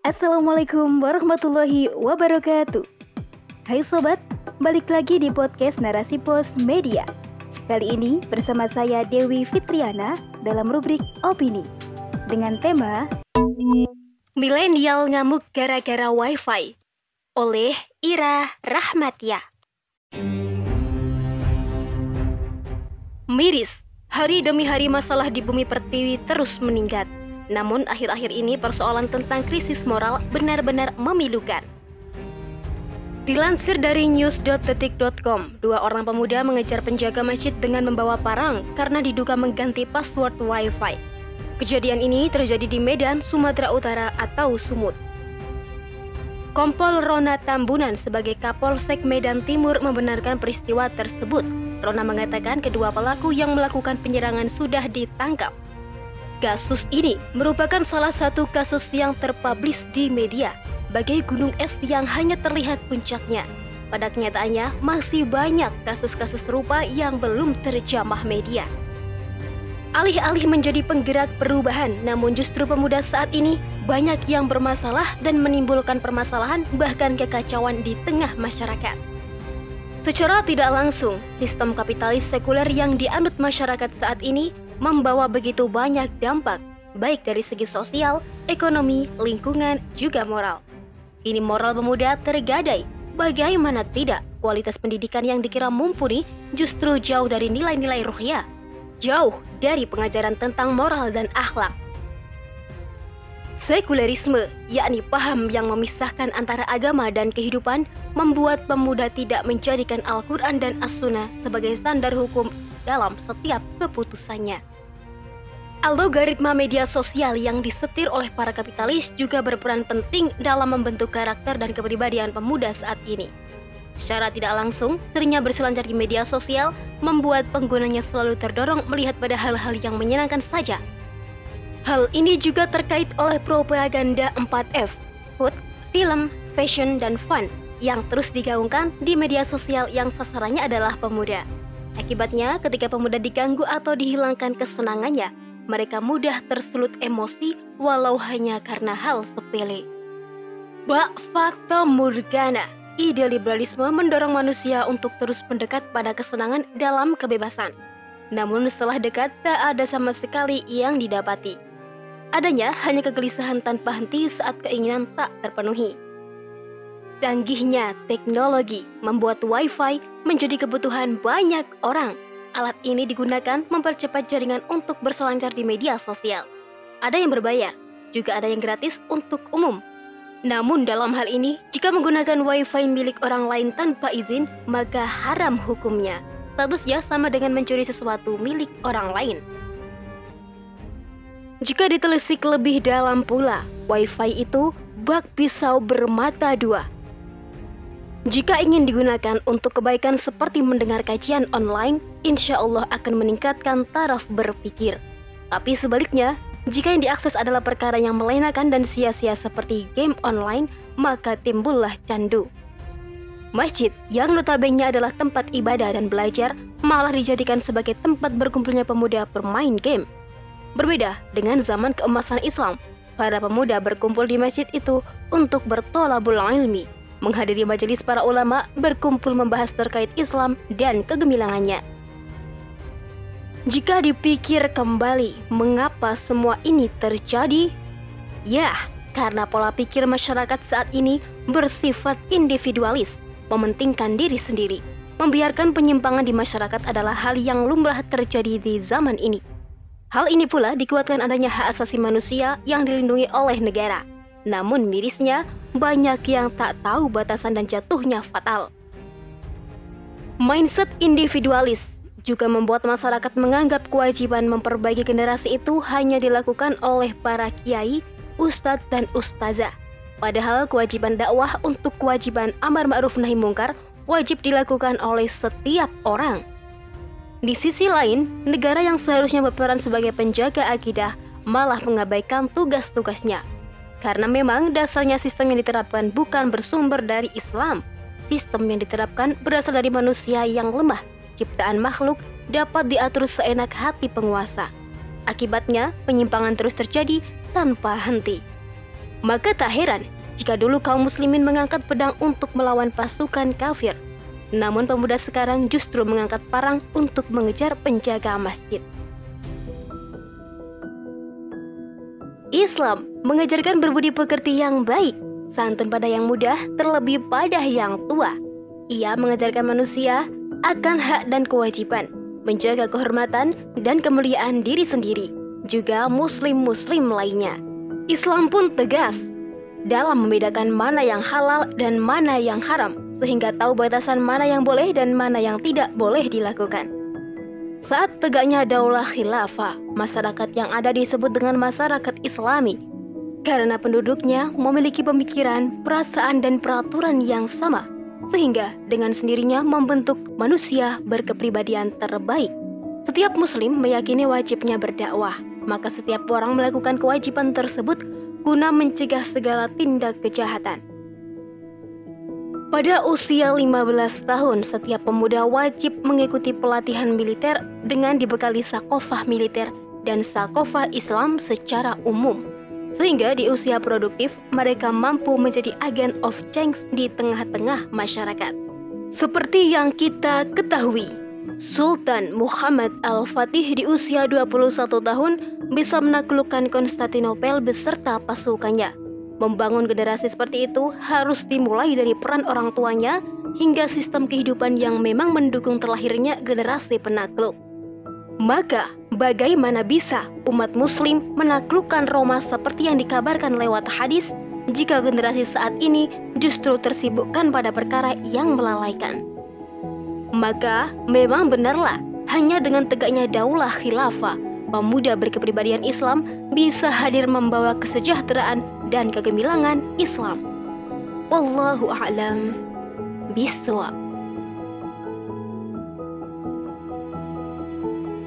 Assalamualaikum warahmatullahi wabarakatuh. Hai sobat, balik lagi di podcast Narasi Pos Media. Kali ini bersama saya Dewi Fitriana dalam rubrik Opini dengan tema Milenial ngamuk gara-gara WiFi oleh Ira Rahmatia. Miris, hari demi hari masalah di bumi pertiwi terus meningkat. Namun akhir-akhir ini persoalan tentang krisis moral benar-benar memilukan. Dilansir dari news.detik.com, dua orang pemuda mengejar penjaga masjid dengan membawa parang karena diduga mengganti password WiFi. Kejadian ini terjadi di Medan, Sumatera Utara atau Sumut. Kompol Rona Tambunan sebagai Kapolsek Medan Timur membenarkan peristiwa tersebut. Rona mengatakan kedua pelaku yang melakukan penyerangan sudah ditangkap. Kasus ini merupakan salah satu kasus yang terpublish di media bagai gunung es yang hanya terlihat puncaknya. Pada kenyataannya, masih banyak kasus-kasus serupa yang belum terjamah media. Alih-alih menjadi penggerak perubahan, namun justru pemuda saat ini banyak yang bermasalah dan menimbulkan permasalahan bahkan kekacauan di tengah masyarakat. Secara tidak langsung, sistem kapitalis sekuler yang dianut masyarakat saat ini membawa begitu banyak dampak, baik dari segi sosial, ekonomi, lingkungan, juga moral. Ini moral pemuda tergadai. Bagaimana tidak, kualitas pendidikan yang dikira mumpuni justru jauh dari nilai-nilai ruhiyah. Jauh dari pengajaran tentang moral dan akhlak. Sekulerisme, yakni paham yang memisahkan antara agama dan kehidupan, membuat pemuda tidak menjadikan Al-Quran dan As-Sunnah sebagai standar hukum dalam setiap keputusannya. Algoritma media sosial yang disetir oleh para kapitalis juga berperan penting dalam membentuk karakter dan kepribadian pemuda saat ini. Secara tidak langsung, seringnya berselancar di media sosial membuat penggunanya selalu terdorong melihat pada hal-hal yang menyenangkan saja. Hal ini juga terkait oleh propaganda 4F, food, film, fashion, dan fun yang terus digaungkan di media sosial yang sasarannya adalah pemuda. Akibatnya, ketika pemuda diganggu atau dihilangkan kesenangannya, mereka mudah tersulut emosi walau hanya karena hal sepele. Bak Fata Morgana, ide liberalisme mendorong manusia untuk terus mendekat pada kesenangan dalam kebebasan. Namun setelah dekat tak ada sama sekali yang didapati. Adanya hanya kegelisahan tanpa henti saat keinginan tak terpenuhi. Canggihnya teknologi membuat WiFi menjadi kebutuhan banyak orang Alat ini digunakan mempercepat jaringan untuk berselancar di media sosial. Ada yang berbayar, juga ada yang gratis untuk umum. Namun dalam hal ini, jika menggunakan WiFi milik orang lain tanpa izin, maka haram hukumnya. Statusnya sama dengan mencuri sesuatu milik orang lain. Jika ditelisik lebih dalam pula, WiFi itu bak pisau bermata dua jika ingin digunakan untuk kebaikan seperti mendengar kajian online, insya Allah akan meningkatkan taraf berpikir. Tapi sebaliknya, jika yang diakses adalah perkara yang melenakan dan sia-sia seperti game online, maka timbullah candu. Masjid yang notabene adalah tempat ibadah dan belajar malah dijadikan sebagai tempat berkumpulnya pemuda bermain game. Berbeda dengan zaman keemasan Islam, para pemuda berkumpul di masjid itu untuk bertolabul ilmi, menghadiri majelis para ulama berkumpul membahas terkait Islam dan kegemilangannya. Jika dipikir kembali, mengapa semua ini terjadi? Ya, karena pola pikir masyarakat saat ini bersifat individualis, mementingkan diri sendiri. Membiarkan penyimpangan di masyarakat adalah hal yang lumrah terjadi di zaman ini. Hal ini pula dikuatkan adanya hak asasi manusia yang dilindungi oleh negara. Namun mirisnya, banyak yang tak tahu batasan dan jatuhnya fatal. Mindset individualis juga membuat masyarakat menganggap kewajiban memperbaiki generasi itu hanya dilakukan oleh para kiai, ustadz, dan ustazah. Padahal kewajiban dakwah untuk kewajiban amar ma'ruf nahi mungkar wajib dilakukan oleh setiap orang. Di sisi lain, negara yang seharusnya berperan sebagai penjaga akidah malah mengabaikan tugas-tugasnya karena memang dasarnya sistem yang diterapkan bukan bersumber dari Islam. Sistem yang diterapkan berasal dari manusia yang lemah. Ciptaan makhluk dapat diatur seenak hati penguasa. Akibatnya, penyimpangan terus terjadi tanpa henti. Maka tak heran jika dulu kaum muslimin mengangkat pedang untuk melawan pasukan kafir. Namun pemuda sekarang justru mengangkat parang untuk mengejar penjaga masjid. Islam mengajarkan berbudi pekerti yang baik, santun pada yang muda, terlebih pada yang tua. Ia mengajarkan manusia akan hak dan kewajiban, menjaga kehormatan dan kemuliaan diri sendiri, juga muslim-muslim lainnya. Islam pun tegas dalam membedakan mana yang halal dan mana yang haram, sehingga tahu batasan mana yang boleh dan mana yang tidak boleh dilakukan. Saat tegaknya daulah khilafah, masyarakat yang ada disebut dengan masyarakat islami karena penduduknya memiliki pemikiran, perasaan, dan peraturan yang sama, sehingga dengan sendirinya membentuk manusia berkepribadian terbaik. Setiap muslim meyakini wajibnya berdakwah, maka setiap orang melakukan kewajiban tersebut guna mencegah segala tindak kejahatan. Pada usia 15 tahun, setiap pemuda wajib mengikuti pelatihan militer dengan dibekali sakofah militer dan sakofah Islam secara umum. Sehingga di usia produktif, mereka mampu menjadi agen of change di tengah-tengah masyarakat. Seperti yang kita ketahui, Sultan Muhammad Al-Fatih di usia 21 tahun bisa menaklukkan Konstantinopel beserta pasukannya Membangun generasi seperti itu harus dimulai dari peran orang tuanya hingga sistem kehidupan yang memang mendukung terlahirnya generasi penakluk. Maka, bagaimana bisa umat Muslim menaklukkan Roma seperti yang dikabarkan lewat hadis jika generasi saat ini justru tersibukkan pada perkara yang melalaikan? Maka, memang benarlah hanya dengan tegaknya daulah khilafah pemuda berkepribadian Islam bisa hadir membawa kesejahteraan dan kegemilangan Islam. Wallahu a'lam bishawab.